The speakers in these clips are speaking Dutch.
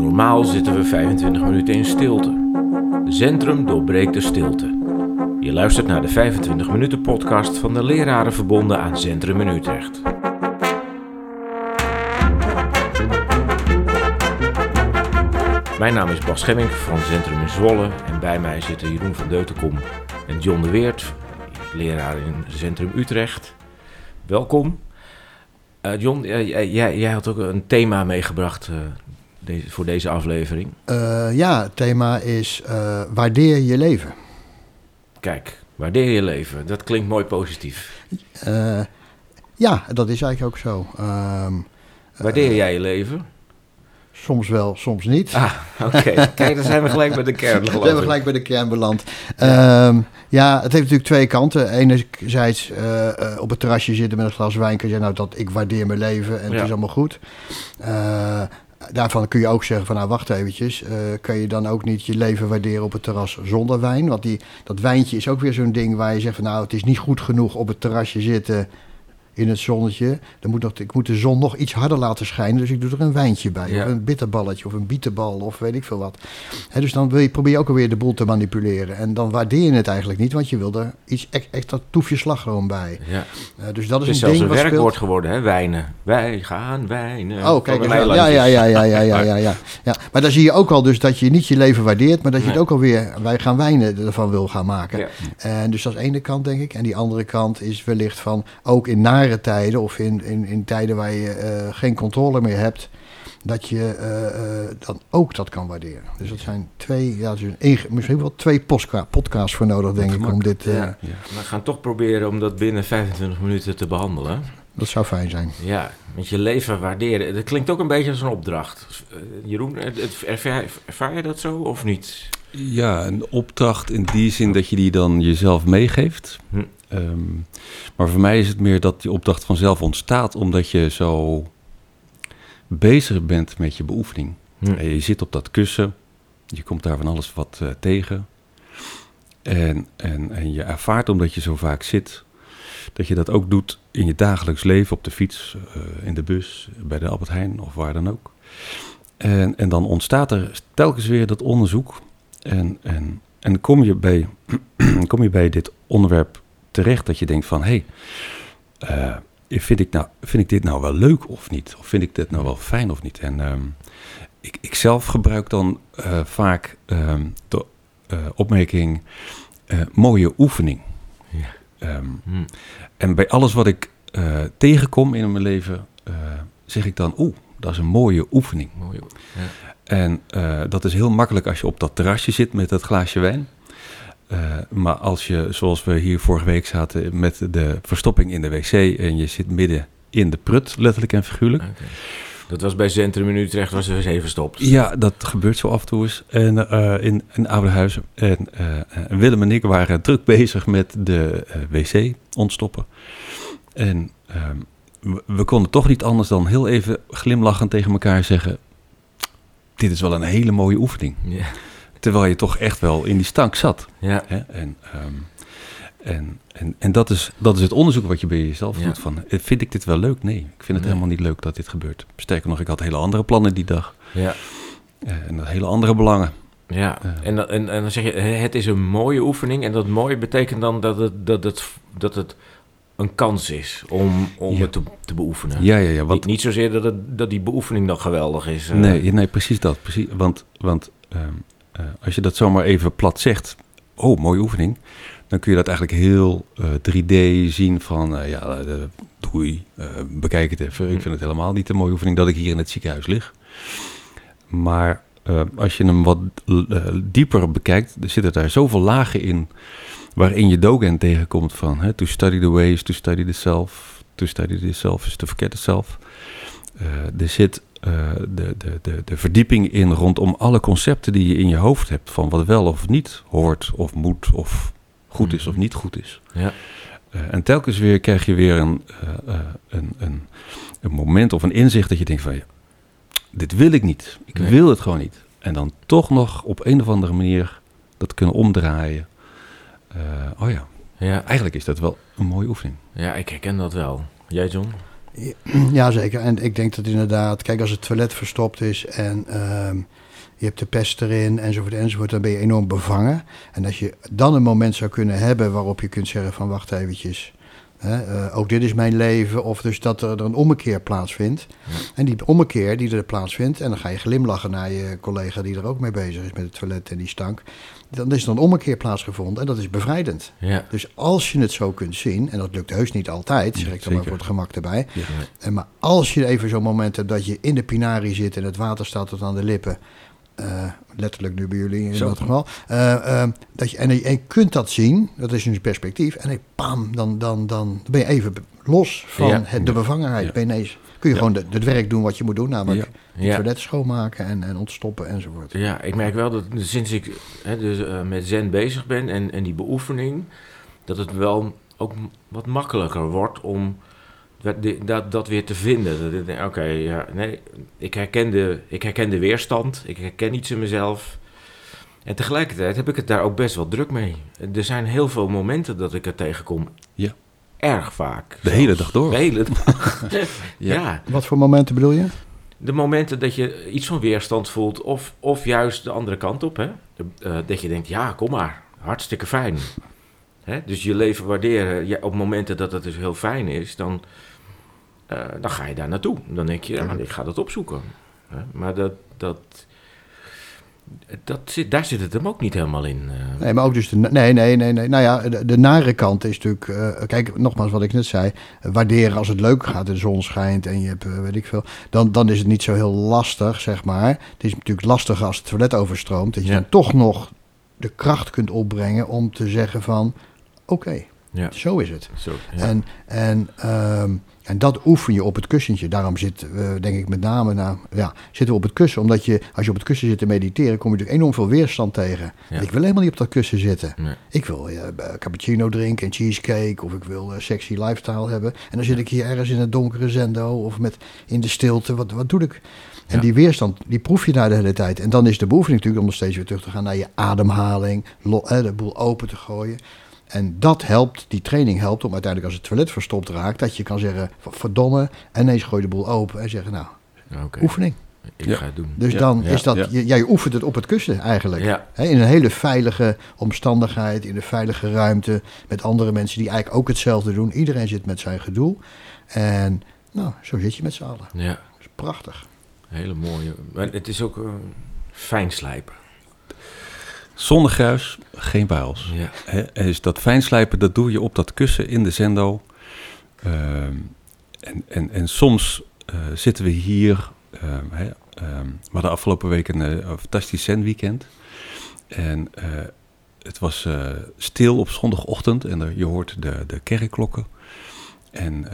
Normaal zitten we 25 minuten in stilte. Centrum doorbreekt de stilte. Je luistert naar de 25 minuten podcast van de lerarenverbonden aan Centrum in Utrecht. Mijn naam is Bas Schemmink van Centrum in Zwolle en bij mij zitten Jeroen van Deutenkom en John de Weert, leraar in Centrum Utrecht. Welkom. Uh, John, jij, jij, had ook een thema meegebracht uh, deze, voor deze aflevering. Uh, ja, het thema is waardeer je leven. Kijk, waardeer je leven. Dat klinkt mooi positief. ja, dat is eigenlijk ook zo. Ehm, waardeer jij je leven? Soms wel, soms niet. Ah, oké. Kijk, dan zijn we gelijk bij de kern beland. zijn we gelijk bij de kern beland. Ja, um, ja het heeft natuurlijk twee kanten. Enerzijds uh, op het terrasje zitten met een glas wijn. Kun je zeggen, nou, dat ik waardeer mijn leven en ja. het is allemaal goed. Uh, daarvan kun je ook zeggen van, nou, wacht eventjes. kan je dan ook niet je leven waarderen op het terras zonder wijn? Want die, dat wijntje is ook weer zo'n ding waar je zegt van, nou, het is niet goed genoeg op het terrasje zitten in het zonnetje. Dan moet nog, ik moet de zon nog iets harder laten schijnen. Dus ik doe er een wijntje bij. Of een bitterballetje of een bietenbal of weet ik veel wat. dus dan wil je, probeer je ook alweer de boel te manipuleren. En dan waardeer je het eigenlijk niet. Want je wil er iets extra toefje slagroom bij. Ja. Uh, dus dat is, het is een zelfs ding een werkwoord geworden, hè? Wijnen. Wij gaan wijnen. Oh, kijk. Ja, ja, ja, ja, ja, ja, ja, ja, ja. Maar dan zie je ook al dus dat je niet je leven waardeert. Maar dat je nee. het ook alweer, wij gaan wijnen, ervan wil gaan maken. En dus dat is de ene kant, denk ik. En die andere kant is wellicht van, ook in nare tijden of in, in, in tijden waar je uh, geen controle meer hebt, dat je uh, uh, dan ook dat kan waarderen. Dus dat zijn twee, ja, dus een, misschien wel twee podcasts voor nodig, denk ik, om dit... Ja, ja. We gaan toch proberen om dat binnen 25 minuten te behandelen. Dat zou fijn zijn. Ja, met je leven waarderen. Dat klinkt ook een beetje als een opdracht. Jeroen, ervaar, ervaar je dat zo of niet? Ja, een opdracht in die zin dat je die dan jezelf meegeeft. Hm. Um, maar voor mij is het meer dat die opdracht vanzelf ontstaat omdat je zo bezig bent met je beoefening. Hm. Je zit op dat kussen, je komt daar van alles wat uh, tegen. En, en, en je ervaart omdat je zo vaak zit, dat je dat ook doet in je dagelijks leven, op de fiets, uh, in de bus, bij de Albert Heijn of waar dan ook. En, en dan ontstaat er telkens weer dat onderzoek. En, en, en kom, je bij, kom je bij dit onderwerp terecht dat je denkt van... hé, hey, uh, vind, ik nou, vind ik dit nou wel leuk of niet? Of vind ik dit nou wel fijn of niet? En um, ik, ik zelf gebruik dan uh, vaak um, de uh, opmerking mooie oefening. Ja. Um, hmm. En bij alles wat ik tegenkom in mijn leven, zeg ik dan... oeh, dat is een mooie oefening. Mooie, ja. En dat is heel makkelijk als je op dat terrasje zit met dat glaasje wijn... Uh, maar als je, zoals we hier vorige week zaten, met de verstopping in de wc en je zit midden in de prut, letterlijk en figuurlijk. Okay. Dat was bij Centrum in Utrecht, was de wc verstopt. Ja, dat gebeurt zo af en toe eens. En uh, in een oude huis. En uh, Willem en ik waren druk bezig met de wc ontstoppen. En ehm, we, we konden toch niet anders dan heel even glimlachend tegen elkaar zeggen: Dit is wel een hele mooie oefening. Yeah. Terwijl je toch echt wel in die stank zat. Ja. Hè? En, um, en, en, en dat, is, dat is het onderzoek wat je bij jezelf ja. doet. Van, eh, vind ik dit wel leuk? Nee, ik vind het helemaal niet leuk dat dit gebeurt. Sterker nog, ik had hele andere plannen die dag. Ja. Uh, en hele andere belangen. Ja, uh, en, en, en dan zeg je, het is een mooie oefening. En dat mooie betekent dan dat het, dat het, dat het een kans is om, om ja. het te, te, beoefenen. Ja, ja, ja. Want, niet, niet zozeer dat, het, dat die beoefening nog geweldig is. Nee, nee precies dat. Precies, want want um, uh, als je dat zomaar even plat zegt, oh, mooie oefening, dan kun je dat eigenlijk heel uh, 3D zien van, uh, ja, doei, bekijk het even. Ik vind het helemaal niet een mooie oefening dat ik hier in het ziekenhuis lig. Maar als je hem wat dieper bekijkt, er zitten daar zoveel lagen in waarin je Dogen tegenkomt van hè, to study the ways, to study the self, to study the self is to forget the self. er zit uh, de, de, de, de verdieping in rondom alle concepten die je in je hoofd hebt. Van wat wel of niet hoort of moet of goed is of mhm. niet goed is. Ja. Uh, en telkens weer krijg je weer een, uh, een, een, een, moment of een inzicht dat je denkt van... dit wil ik niet. Ik nee. wil het gewoon niet. En dan toch nog op een of andere manier dat kunnen omdraaien. oh ja. ja, eigenlijk is dat wel een mooie oefening. Ja, ik herken dat wel. Jij John? Ja, zeker. En ik denk dat inderdaad, kijk, als het toilet verstopt is en ehm, je hebt de pest erin enzovoort enzovoort, dan ben je enorm bevangen. En als je dan een moment zou kunnen hebben waarop je kunt zeggen van wacht eventjes, hè, eh, ook dit is mijn leven, of dus dat er, er een ommekeer plaatsvindt. En die ommekeer die er plaatsvindt, en dan ga je glimlachen naar je collega die er ook mee bezig is met het toilet en die stank dan is er een ommekeer plaatsgevonden en dat is bevrijdend. Ja. Dus als je het zo kunt zien, en dat lukt heus niet altijd, zeg ik dan maar voor het gemak erbij. Ja. En maar als je even zo'n moment hebt dat je in de pinari zit en het water staat tot aan de lippen, uh, letterlijk nu bij jullie in dat geval. Uh, uh, dat je, en, je, kunt dat zien, dat is een perspectief. En dan, pam, dan, dan, dan ben je even los van het, de bevangenheid. Ja. Ben je ineens kun je gewoon het werk doen wat je moet doen, namelijk het toilet schoonmaken en, en ontstoppen enzovoort. Ja, ik merk wel dat sinds ik hè, dus, uh, met zen bezig ben en, en die beoefening, dat het wel ook wat makkelijker wordt om dat, dat weer te vinden. Oké, ja, nee, ik herken, de, ik herken de weerstand, ik herken iets in mezelf. En tegelijkertijd heb ik het daar ook best wel druk mee. Er zijn heel veel momenten dat ik er tegenkom. Ja erg vaak. De hele dag door. De hele dag. ja. Wat voor momenten bedoel je? De momenten dat je iets van weerstand voelt, of, of juist de andere kant op. Hè? Uh, dat je denkt, ja, kom maar, hartstikke fijn. Hè? Dus je leven waarderen, ja, op momenten dat het dus heel fijn is, dan, uh, dan ga je daar naartoe. Dan denk je, ja, ik ga dat opzoeken. Hè? Maar dat, dat, dat zit, daar zit het hem ook niet helemaal in. Uh. Nee, maar ook dus de, nee, nee, nee, nee. Nou ja, de, de nare kant is natuurlijk, uh, kijk, nogmaals wat ik net zei, waarderen als het leuk gaat, de zon schijnt en je hebt, uh, weet ik veel, dan, dan is het niet zo heel lastig, zeg maar. Het is natuurlijk lastig als het toilet overstroomt, dat je ja. dan toch nog de kracht kunt opbrengen om te zeggen van, oké, okay, ja. zo is het. Zo, ja. En, en um, en dat oefen je op het kussentje. Daarom zit, uh, denk ik met name, nou, ja, zitten we op het kussen. Omdat je, als je op het kussen zit te mediteren, kom je natuurlijk enorm veel weerstand tegen. Ja. Ik wil helemaal niet op dat kussen zitten. Nee. Ik wil uh, cappuccino drinken en cheesecake. Of ik wil uh, sexy lifestyle hebben. En dan zit ik hier ergens in een donkere zendo. Of met, in de stilte. Wat, wat doe ik? En ja. die weerstand, die proef je daar de hele tijd. En dan is de beoefening natuurlijk om nog steeds weer terug te gaan naar je ademhaling. Lo, de boel open te gooien. En dat helpt, die training helpt om uiteindelijk als het toilet verstopt raakt, dat je kan zeggen, verdomme, en ineens gooi je de boel open en zeggen, nou, okay. oefening. Ik ja. ga het doen. Dus dan is dat, ja. jij oefent het op het kussen eigenlijk. He, in een hele veilige omstandigheid, in een veilige ruimte, met andere mensen die eigenlijk ook hetzelfde doen. Iedereen zit met zijn gedoe. En nou, zo zit je met z'n allen. Ja. Dat is prachtig. Hele mooie. Maar het is ook uh, fijn slijpen. Zonder gruis, geen parels. Ja. He, dus dat fijnslijpen, dat doe je op dat kussen in de zendo. Uh, en, en, en soms uh, zitten we hier. Uh, he, we hadden afgelopen week een, een fantastisch zenweekend. En uh, het was stil op zondagochtend en er, je hoort de, de kerkklokken. En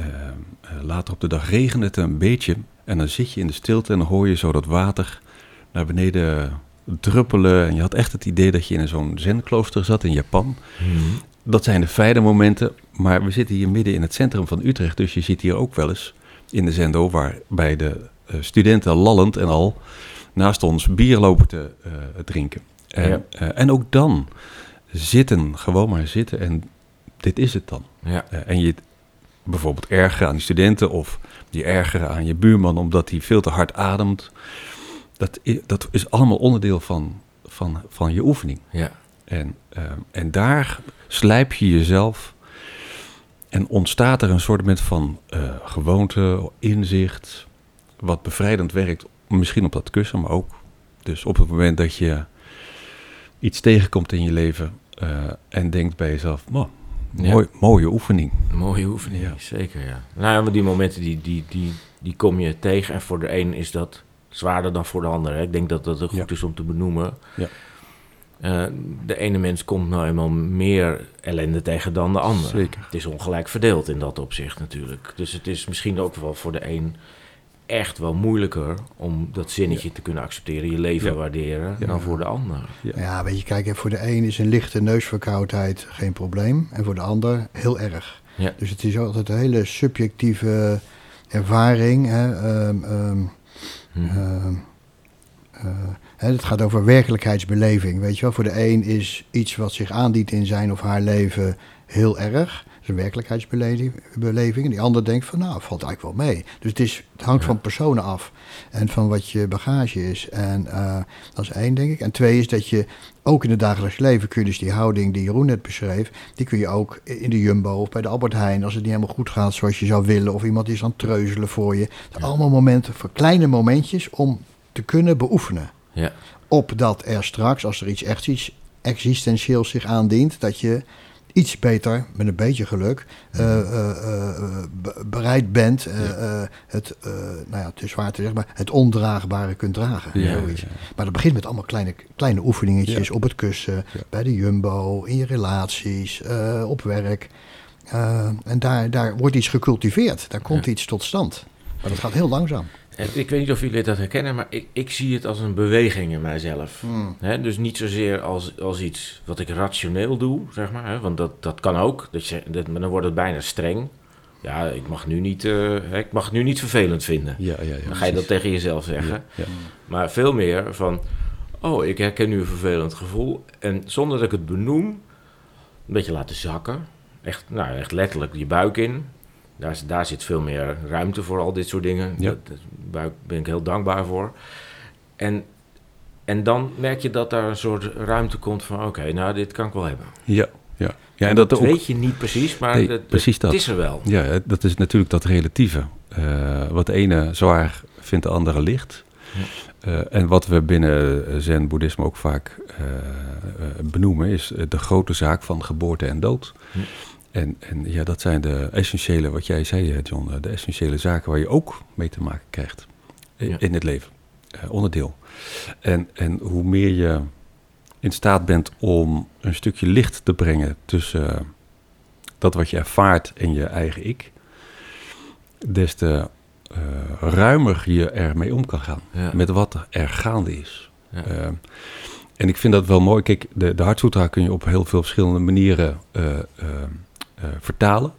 later op de dag regende het een beetje. En dan zit je in de stilte en dan hoor je zo dat water naar beneden druppelen. En je had echt het idee dat je in zo'n zenklooster zat in Japan. Mm. Dat zijn de fijne momenten. Maar we zitten hier midden in het centrum van Utrecht. Dus je zit hier ook wel eens in de zendo... waarbij de uh, studenten lallend en al naast ons bier lopen te uh, drinken. En, ja. uh, en ook dan zitten, gewoon maar zitten. En dit is het dan. Ja. en je bijvoorbeeld ergeren aan die studenten... of die ergeren aan je buurman omdat hij veel te hard ademt... Dat is, dat is allemaal onderdeel van, van, van je oefening. Ja. En, uh, en daar slijp je jezelf en ontstaat er een soort van uh, gewoonte, inzicht, wat bevrijdend werkt. Misschien op dat kussen, maar ook dus op het moment dat je iets tegenkomt in je leven uh, en denkt bij jezelf, mooi, ja. mooie oefening. Mooie oefening, ja. zeker ja. Nou ja, maar die momenten die, die, die, die kom je tegen en voor de een is dat zwaarder dan voor de ander. Hè? Ik denk dat dat goed ja. is om te benoemen. Ja. Uh, de ene mens komt nou eenmaal meer ellende tegen dan de ander. Zeker. Het is ongelijk verdeeld in dat opzicht natuurlijk. Dus het is misschien ook wel voor de een echt wel moeilijker om dat zinnetje ja. te kunnen accepteren, je leven ja. waarderen, dan voor de ander. Ja. weet je, kijk, voor de een is een lichte neusverkoudheid geen probleem en voor de ander heel erg. Dus het is altijd een hele subjectieve ervaring. Hè? Um, um, Mhm. Uh, uh, het gaat over werkelijkheidsbeleving. Weet je wel, voor de een is iets wat zich aandient in zijn of haar leven heel erg. Dat een werkelijkheidsbeleving. En die ander denkt van, nou, valt eigenlijk wel mee. Dus het, is, het hangt van personen af en van wat je bagage is. En uh, dat is één, denk ik. En twee is dat je ook in het dagelijks leven kun je dus die houding die Jeroen net beschreef, die kun je ook in de Jumbo of bij de Albert Heijn, als het niet helemaal goed gaat zoals je zou willen, of iemand is aan het treuzelen voor je. Allemaal momenten, voor kleine momentjes om te kunnen beoefenen. Ja. Opdat er straks, als er iets echt iets existentieels zich aandient, dat je iets beter, met een beetje geluk, uh, uh, bereid bent het, nou ja, het is zwaar te zeggen, maar het ondraagbare kunt dragen. Ja, Maar dat begint met allemaal kleine, kleine oefeningetjes op het kussen, bij de jumbo, in je relaties, op werk. en daar, daar wordt iets gecultiveerd, daar komt iets tot stand. Maar dat gaat heel langzaam. Ik weet niet of jullie dat herkennen, maar ik, ik zie het als een beweging in mijzelf. Hmm. dus niet zozeer als, als iets wat ik rationeel doe, zeg maar. want dat, dat kan ook. Dat je, dat, maar dan wordt het bijna streng. Ja, ik mag nu niet, uh, ik mag het nu niet vervelend vinden. Ja, ja, ja, dan ga je dat tegen jezelf zeggen. Maar veel meer van, oh, ik herken nu een vervelend gevoel. En zonder dat ik het benoem, een beetje laten zakken. Echt, nou, echt letterlijk je buik in. Daar, daar zit veel meer ruimte voor al dit soort dingen. Ja. Daar ben ik heel dankbaar voor. En, en dan merk je dat daar een soort ruimte komt van... oké, nou, dit kan ik wel hebben. Ja, ja. ja en, dat, weet je niet precies, maar nee, dat, precies dat. het is er wel. Ja, dat is natuurlijk dat relatieve. Uh, wat de ene zwaar vindt, de andere licht. Uh, en wat we binnen zen-boeddhisme ook vaak uh, benoemen... is de grote zaak van geboorte en dood. En, en ja, dat zijn de essentiële, wat jij zei, eh, John, eh, de essentiële zaken waar je ook mee te maken krijgt in, in het leven. Uh, onderdeel. En, en hoe meer je in staat bent om een stukje licht te brengen tussen dat wat je ervaart en je eigen ik, des te uh, ruimer je ermee om kan gaan. Met wat er gaande is. Ja. en ik vind dat wel mooi. Kijk, de, de kun je op heel veel verschillende manieren uh, vertalen.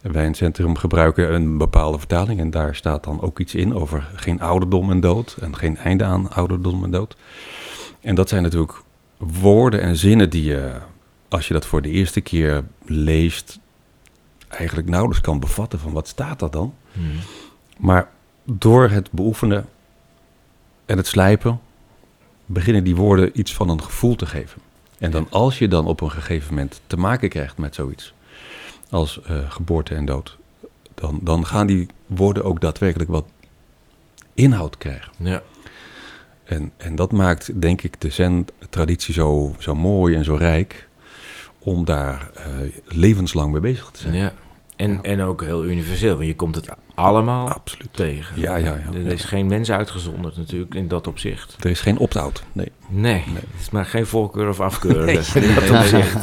Wij in het centrum gebruiken een bepaalde vertaling en daar staat dan ook iets in over geen ouderdom en dood en geen einde aan ouderdom en dood. En dat zijn natuurlijk woorden en zinnen die je, als je dat voor de eerste keer leest, eigenlijk nauwelijks kan bevatten van wat staat dat dan. Hmm. Maar door het beoefenen en het slijpen beginnen die woorden iets van een gevoel te geven. En dan als je dan op een gegeven moment te maken krijgt met zoiets, als uh, geboorte en dood, dan, dan gaan die woorden ook daadwerkelijk wat inhoud krijgen. Ja. En, en dat maakt, denk ik, de zen-traditie zo, zo mooi en zo rijk om daar uh, levenslang mee bezig te zijn. Ja. En, en ook heel universeel, want je komt het allemaal Absoluut. tegen. Ja, ja, ja. Er is geen mens uitgezonderd natuurlijk in dat opzicht. Er is geen opt-out, nee. nee. Nee, het is maar geen voorkeur of afkeur nee, in dat opzicht.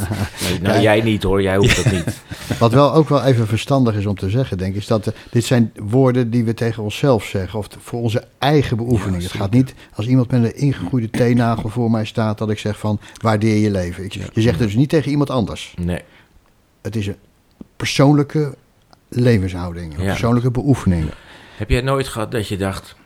Nee, nou, jij niet hoor, jij hoeft dat niet. Wat wel ook wel even verstandig is om te zeggen, denk ik, is dat uh, dit zijn woorden die we tegen onszelf zeggen, of voor onze eigen beoefening. het gaat niet als iemand met een ingegroeide teennagel voor mij staat, dat ik zeg van, waardeer je leven. Ik, je zegt het dus niet tegen iemand anders. Nee. Het is een persoonlijke levenshouding, een persoonlijke beoefening. Heb jij nooit gehad dat je dacht,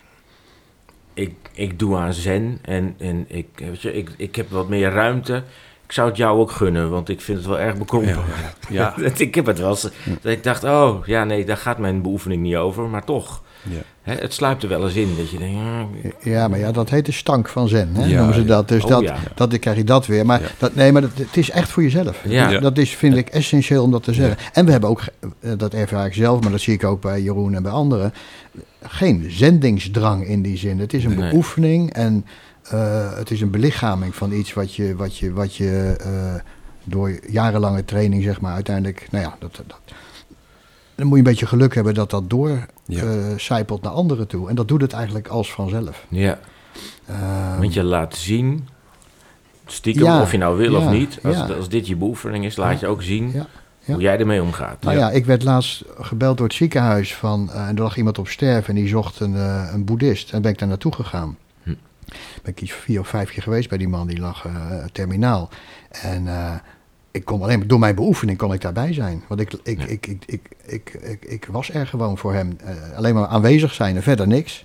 ik, ik doe aan zen en, en ik, weet je, ik, ik heb wat meer ruimte. Ik zou het jou ook gunnen, want ik vind het wel erg bekrompen. Ja, ja. ik heb het wel eens. Dat ik dacht, oh ja, nee, daar gaat mijn beoefening niet over, maar toch. Ja. Hè, het sluipt er wel eens in dat je denkt... Ah, ja, maar ja, dat heet de stank van zen, hè, ja, noemen ze dat. Dus oh, dat, dat krijg je dat weer. Maar dat, nee, maar dat, het is echt voor jezelf. Ja. Dat is, vind ik, essentieel om dat te zeggen. En we hebben ook, eh, dat ervaar ik zelf, maar dat zie ik ook bij Jeroen en bij anderen... geen zendingsdrang in die zin. Het is een beoefening en uh, het is een belichaming van iets wat je... Wat je, wat je uh, door jarenlange training, zeg maar, uiteindelijk... Nou ja, dat, dat, dan moet je een beetje geluk hebben dat dat door ja. uh, naar anderen toe. En dat doet het eigenlijk als vanzelf. Ja. Uh, Want je laat zien, stiekem, of je nou wil of niet. Als, als, dit je beoefening is, laat je ook zien hoe jij ermee omgaat. Nou ja. ik werd laatst gebeld door het ziekenhuis van, uh, en er lag iemand op sterven en die zocht een, uh, een boeddhist. En ben ik daar naartoe gegaan. Hm. Ben ik iets vier of vijf keer geweest bij die man, die lag terminaal. En ik kom alleen door mijn beoefening kon ik daarbij zijn. Want ik, ik, ik, ik, ik, ik, ik, ik, was er gewoon voor hem. Eh, alleen maar aanwezig zijn en verder niks.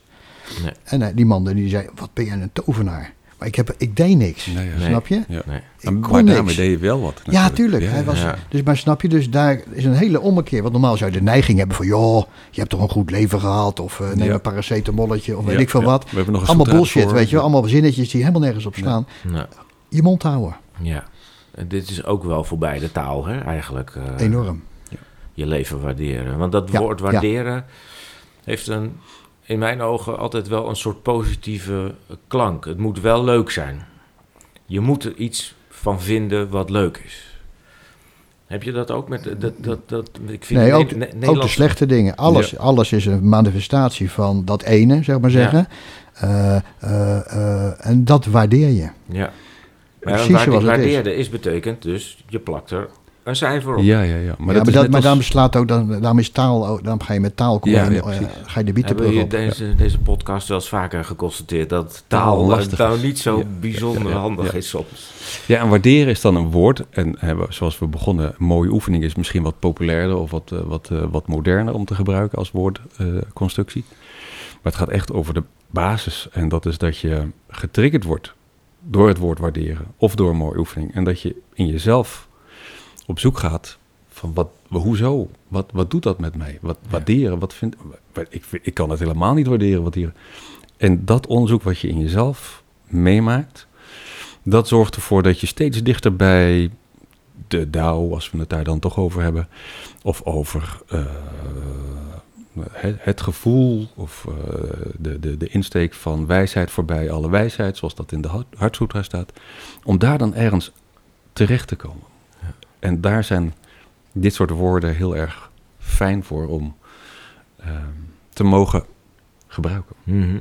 Nee. En eh, die mannen die zei, wat ben jij een tovenaar. Maar ik, heb, ik deed niks, nee, snap je? Nee. Ik maar deed je wel wat. Ja, tuurlijk. Hij was, Dus, maar snap je, dus daar is een hele ommekeer. Want normaal zou je de neiging hebben van... joh, je hebt toch een goed leven gehad... of eh, neem een paracetamolletje of weet ik veel wat. We nog allemaal bullshit, weet je. Allemaal zinnetjes die helemaal nergens op staan. Je mond houden. Ja. Dit is ook wel voorbij de taal, hè, eigenlijk. eh, Enorm. Je leven waarderen. Want dat Ja, woord ja. waarderen heeft een, in mijn ogen altijd wel een soort positieve klank. Het moet wel leuk zijn. Je moet er iets van vinden wat leuk is. Heb je dat ook met dat dat dat, dat ik vind Nee, Ne- ook, Ne- ook de slechte dingen. Alles, alles is een manifestatie van dat ene, zeg maar Ja. zeggen. Eh, eh, eh, en dat waardeer je. Ja. Precies Maar waar, het is. waardeerde is. betekent dus je plakt er een cijfer op. Ja, ja, ja. Maar ja, dat maar, is dat, net maar als- daarom slaat ook, dan, daarom is taal, ook- daarom ga je met taal komen Ja, ja, eh, precies. ga je de Hebben bietenbrug je op. deze, deze podcast wel eens vaker geconstateerd dat Taal taal lastig nou niet zo Ja, bijzonder ja, ja, handig ja. is soms. Ja, en waarderen is dan een woord. En hebben, zoals we begonnen, een mooie oefening is misschien wat populairder of wat, eh, wat, eh, wat moderner om te gebruiken als woordconstructie. maar het gaat echt over de basis. En dat is dat je getriggerd wordt door het woord waarderen of door een mooie oefening. En dat je in jezelf op zoek gaat van wat, hoezo? Wat, wat doet dat met mij? Wat waarderen? Wat vind, ik, ik kan het helemaal niet waarderen. Wat hier, en dat onderzoek wat je in jezelf meemaakt, dat zorgt ervoor dat je steeds dichter bij de DAO, als we het daar dan toch over hebben, of over eh, het, het gevoel of eh, de, de, de insteek van wijsheid voorbij alle wijsheid, zoals dat in de Hart- Hartsutra staat, om daar dan ergens terecht te komen. En daar zijn dit soort woorden heel erg fijn voor om ehm, te mogen gebruiken. Mhm.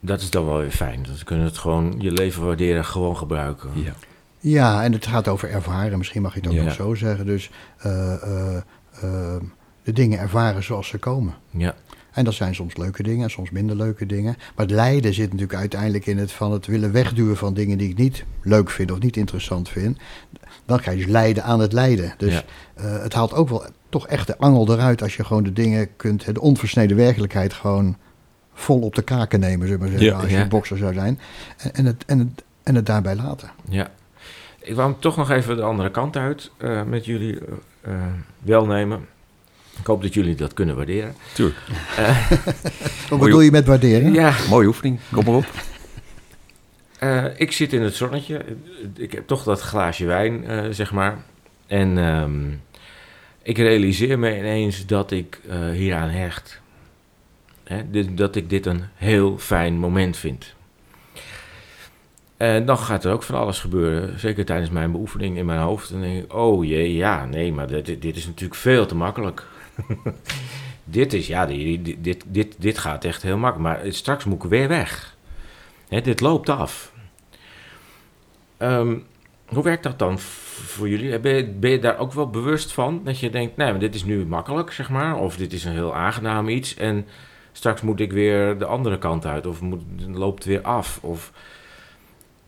Dat is dan wel weer fijn. Dat we kunnen het gewoon, je leven waarderen, gewoon gebruiken. Ja. Ja, en het gaat over ervaren. Misschien mag je het ook Ja. nog zo zeggen. Dus eh, eh, eh, de dingen ervaren zoals ze komen. Ja. En dat zijn soms leuke dingen en soms minder leuke dingen. Maar het lijden zit natuurlijk uiteindelijk in het van het willen wegduwen van dingen die ik niet leuk vind of niet interessant vind. Dan ga je dus lijden aan het lijden. Dus Ja. eh, het haalt ook wel toch echt de angel eruit als je gewoon de dingen kunt, de onversneden werkelijkheid gewoon vol op de kaken nemen, zullen we maar zeggen, Ja. als je Ja. een bokser zou zijn. En, en, het, en, het, en het daarbij laten. Ja. Ik wou hem toch nog even de andere kant uit eh, met jullie eh, eh, welnemen. Ik hoop dat jullie dat kunnen waarderen. Tuurlijk. Wat bedoel je met waarderen? Ja, Mooie oefening, kom maar op. eh, ik zit in het zonnetje. Ik heb toch dat glaasje wijn, eh, zeg maar. En ehm, ik realiseer me ineens dat ik eh, hieraan hecht. Hè, dit- dat ik dit een heel fijn moment vind. En dan gaat er ook van alles gebeuren. Zeker tijdens mijn beoefening in mijn hoofd. Dan denk ik, oh jee, ja, nee, maar dit, dit is natuurlijk veel te makkelijk. dit is, ja, die- dit, dit, dit gaat echt heel makkelijk. Maar straks moet ik weer weg. Hè, dit loopt af. Ehm, hoe werkt dat dan voor jullie? Ben je, ben je daar ook wel bewust van? Dat je denkt, nee, maar dit is nu makkelijk, zeg maar. Of dit is een heel aangenaam iets. En straks moet ik weer de andere kant uit. Of moet, loopt weer af. Of,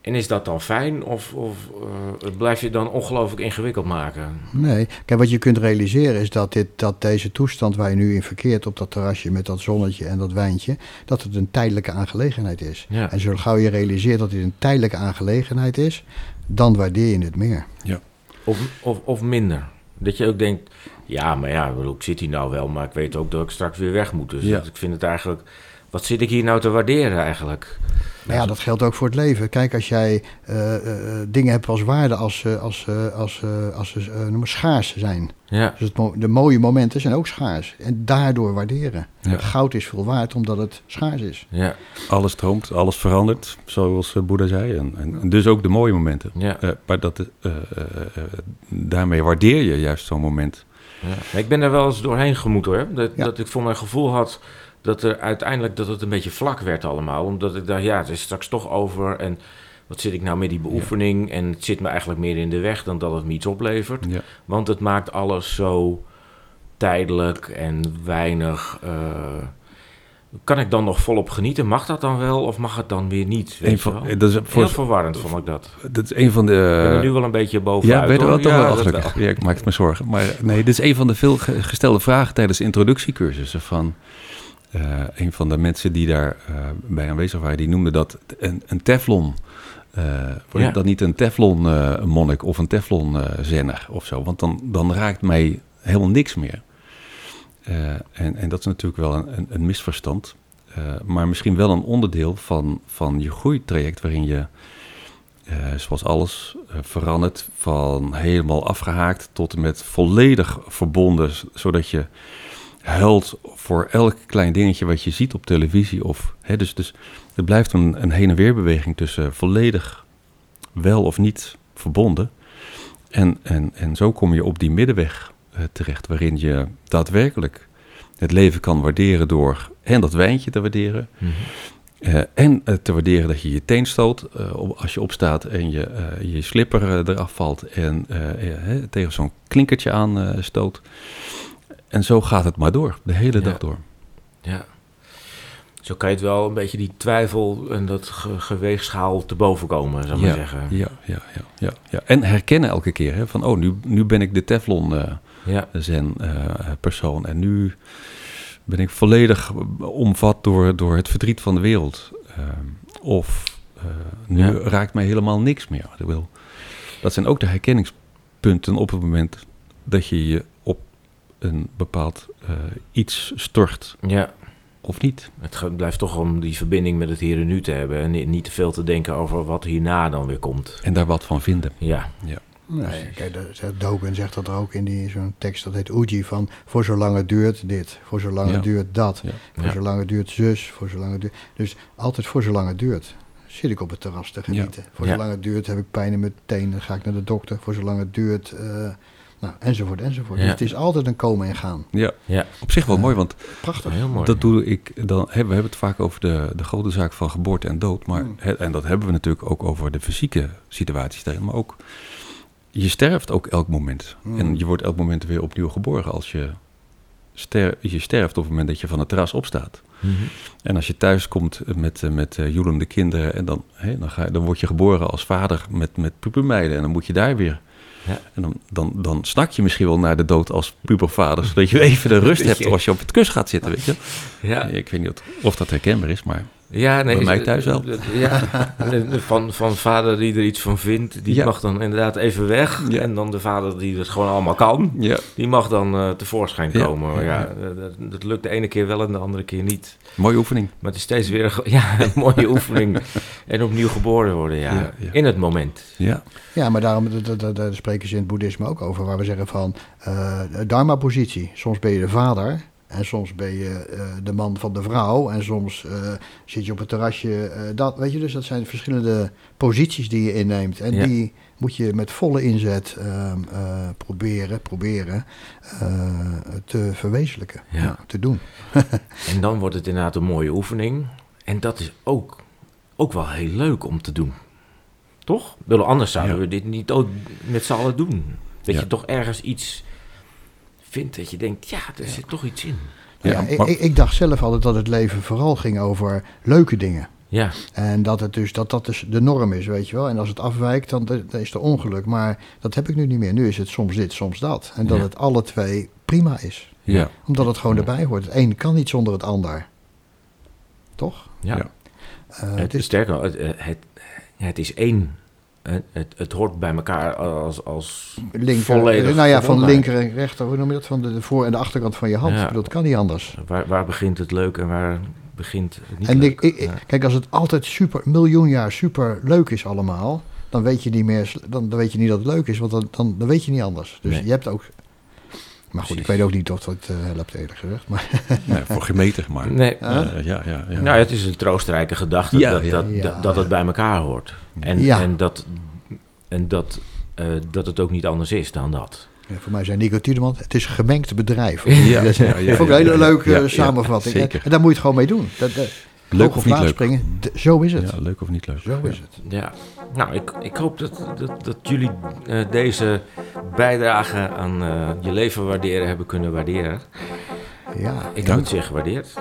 en is dat dan fijn? Of, of eh, blijf je dan ongelooflijk ingewikkeld maken? Nee, kijk, wat je kunt realiseren is dat, dit, dat deze toestand waar je nu in verkeert op dat terrasje met dat zonnetje en dat wijntje, dat het een tijdelijke aangelegenheid is. Ja. En zo gauw je realiseert dat dit een tijdelijke aangelegenheid is, dan waardeer je het meer. Of, of, of minder? Dat je ook denkt, ja, maar ja, ik zit hier nou wel, maar ik weet ook dat ik straks weer weg moet. Dus Ja. ik vind het eigenlijk, wat zit ik hier nou te waarderen eigenlijk? Maar ja, dat geldt ook voor het leven. Kijk, als jij eh, eh, dingen hebt als waarde als, eh, als, eh, als, eh, als ze eh, schaars zijn. Ja, Dus het mo- de mooie momenten zijn ook schaars. En daardoor waarderen. Ja. Goud is veel waard omdat het schaars is. ja, Alles stroomt, alles verandert, zoals eh, Boeddha zei. En, en, en dus ook de mooie momenten. ja. Eh, maar dat, eh, eh, eh, daarmee waardeer je juist zo'n moment. Ja. Ik ben er wel eens doorheen gemoet hoor. Dat, Ja. dat ik voor mijn gevoel had dat er uiteindelijk dat het een beetje vlak werd allemaal. Omdat ik dacht, ja, het is straks toch over. En wat zit ik nou met die beoefening? En het zit me eigenlijk meer in de weg dan dat het me iets oplevert. Ja. Want het maakt alles zo tijdelijk en weinig. eh, kan ik dan nog volop genieten? Mag dat dan wel of mag het dan weer niet? Weet Een je van, wel? eh, dat, is Heel voor, verwarrend vond ik dat. dat is een van de... ik ben er nu wel een beetje bovenuit. ja, ben je er wel toch Ja, wel gelukkig. Ja, ik maak het me zorgen. Maar nee, dit is een van de veel ge- gestelde vragen tijdens introductiecursussen. Van, Uh, een van de mensen die daar uh, bij aanwezig waren, die noemde dat een, een teflon. Uh, ja. dat niet een teflon monnik of een teflon zenner of zo? Want dan, dan raakt mij helemaal niks meer. en, en dat is natuurlijk wel een, een, een misverstand. maar misschien wel een onderdeel van, van je groeitraject waarin je uh, zoals alles, uh, verandert van helemaal afgehaakt tot en met volledig verbonden, zodat je huilt voor elk klein dingetje wat je ziet op televisie. Of, hè, dus, dus het blijft een, een heen en weer beweging tussen volledig wel of niet verbonden. En, en, en zo kom je op die middenweg uh, terecht, waarin je daadwerkelijk het leven kan waarderen door en dat wijntje te waarderen. Mm -hmm. Uh, en uh, te waarderen dat je je teen stoot uh, als je opstaat en je, je slipper eraf valt en tegen zo'n klinkertje aan stoot. En zo gaat het maar door, de hele dag door. Ja. Zo kan je het wel een beetje die twijfel en dat ge geweegschaal te boven komen, zou ik maar zeggen. Ja, ja, ja, ja, ja. En herkennen elke keer, hè, van oh, nu, nu ben ik de Teflon ja. zen persoon en nu ben ik volledig omvat door, door het verdriet van de wereld. Uh, of nu Ja. raakt mij helemaal niks meer. Wil, dat zijn ook de herkenningspunten op het moment dat je je een bepaald uh, iets stort Ja, of niet. het blijft toch om die verbinding met het hier en nu te hebben en ni- niet te veel te denken over wat hierna dan weer komt. En daar wat van vinden. Ja, Nee, kijk, dat- zegt Dogen zegt dat er ook in die, zo'n tekst, dat heet Uji, van voor zolang het duurt dit, voor zolang Ja. het duurt dat, Ja. voor Ja. zolang het duurt zus, voor zolang het duurt... Dus altijd voor zolang het duurt. Zit ik op het terras te genieten. Voor Ja. zolang het duurt heb ik pijn in mijn teen, dan ga ik naar de dokter. Voor zolang het duurt, eh, nou, enzovoort, enzovoort. Ja. Dus het is altijd een komen en gaan. Ja, ja, op zich wel mooi, want Prachtig. heel mooi. dat doe ik dan. Hè, we hebben het vaak over de, de grote zaak van geboorte en dood. Maar, Mm. hè, en dat hebben we natuurlijk ook over de fysieke situaties daarin. Maar ook, je sterft ook elk moment. Mm. En je wordt elk moment weer opnieuw geboren als je, ster, je sterft op het moment dat je van het terras opstaat. Mhm. En als je thuis komt met, eh, met uh, joelende kinderen, en dan, hè, dan, ga je, dan word je geboren als vader met, met pubermeiden. En dan moet je daar weer. Ja. En dan, dan, dan snak je misschien wel naar de dood als pubervader, zodat je even de rust hebt als je op het kus gaat zitten, weet je. ja. Ik weet niet of- of dat herkenbaar is, maar Ja, nee. Bij mij is- thuis wel. Ja, van, van vader die er iets van vindt, die Ja. mag dan inderdaad even weg. Ja. En dan de vader die het gewoon allemaal kan, ja, die mag dan eh, tevoorschijn komen. Ja. Ja, dat, dat lukt de ene keer wel en de andere keer niet. mooie oefening. Maar het is steeds weer een, ja, een mooie oefening. En opnieuw geboren worden, ja. Ja, ja. In het moment. Ja, Ja, maar daarom dat- dat- dat- daar spreken ze in het boeddhisme ook over, waar we zeggen van eh dharma-positie. Soms ben je de vader en soms ben je eh, de man van de vrouw en soms eh, zit je op het terrasje. eh, dat, weet je, dus dat zijn verschillende posities die je inneemt en Ja. die moet je met volle inzet ehm, eh, proberen, proberen te verwezenlijken, Ja. te doen. En dan wordt het inderdaad een mooie oefening. En dat is ook, ook wel heel leuk om te doen. Toch? Anders zouden Ja. we dit niet ook met z'n allen doen. Dat je toch ergens iets vindt dat je denkt, ja, er zit toch iets in. Ja, Ja, ik, maar- ik, ik dacht zelf altijd dat het leven vooral ging over leuke dingen. Ja, En dat het dus dat dat dus de norm is, weet je wel. En als het afwijkt, dan, dan is het ongeluk. Maar dat heb ik nu niet meer. Nu is het soms dit, soms dat. En dat Ja. het alle twee prima is. ja, Omdat het gewoon erbij hoort. Het een kan niet zonder het ander. Toch? ja. Ja. Eh, het het is sterker, het, het, het, ja, het is één. Het, het, hoort bij elkaar als, als linker, volledig nou ja, van linker en rechter, hoe noem je dat? Van de, de voor- en de achterkant van je hand. Ja. Dat kan niet anders. Waar, waar begint het leuk en waar begint het niet En leuk? ik, ik- ik- Ja. kijk, als het altijd super, miljoen jaar super leuk is allemaal, dan weet je niet meer, dan, dan weet je niet dat het leuk is, want dan, dan, dan weet je niet anders. Dus Nee. je hebt ook. Maar goed, ik weet ook niet of dat eh, helpt eerlijk gezegd. Maar Nee, voor gemeter maar. Nee, Ja. Eh, ja, ja, ja. Nou, het is een troostrijke gedachte Ja, dat, ja. Dat, Ja. dat, dat het bij elkaar hoort. En, Ja. en, dat, en dat, eh, dat het ook niet anders is dan dat. Ja, voor mij zijn Nico Tiedeman, het is een gemengd bedrijf. Ja, dat is ja, ja, vond ik een hele ja, leuke ja, ja, samenvatting. zeker. En daar moet je het gewoon mee doen. Dat, dat, Leuk of niet leuk? springen, zo is het. Ja, leuk of niet leuk. Zo is het. Ja, nou, ik, ik hoop dat, dat, dat jullie eh, deze bijdrage aan eh, je leven waarderen hebben kunnen waarderen. Ja, Ik heb Dank. het zeer gewaardeerd.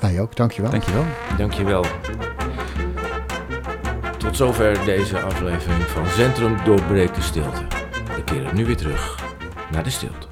wij ook. Dankjewel. Dankjewel. Dankjewel. Tot zover deze aflevering van Centrum Doorbreekt de Stilte. We keren nu weer terug naar de stilte.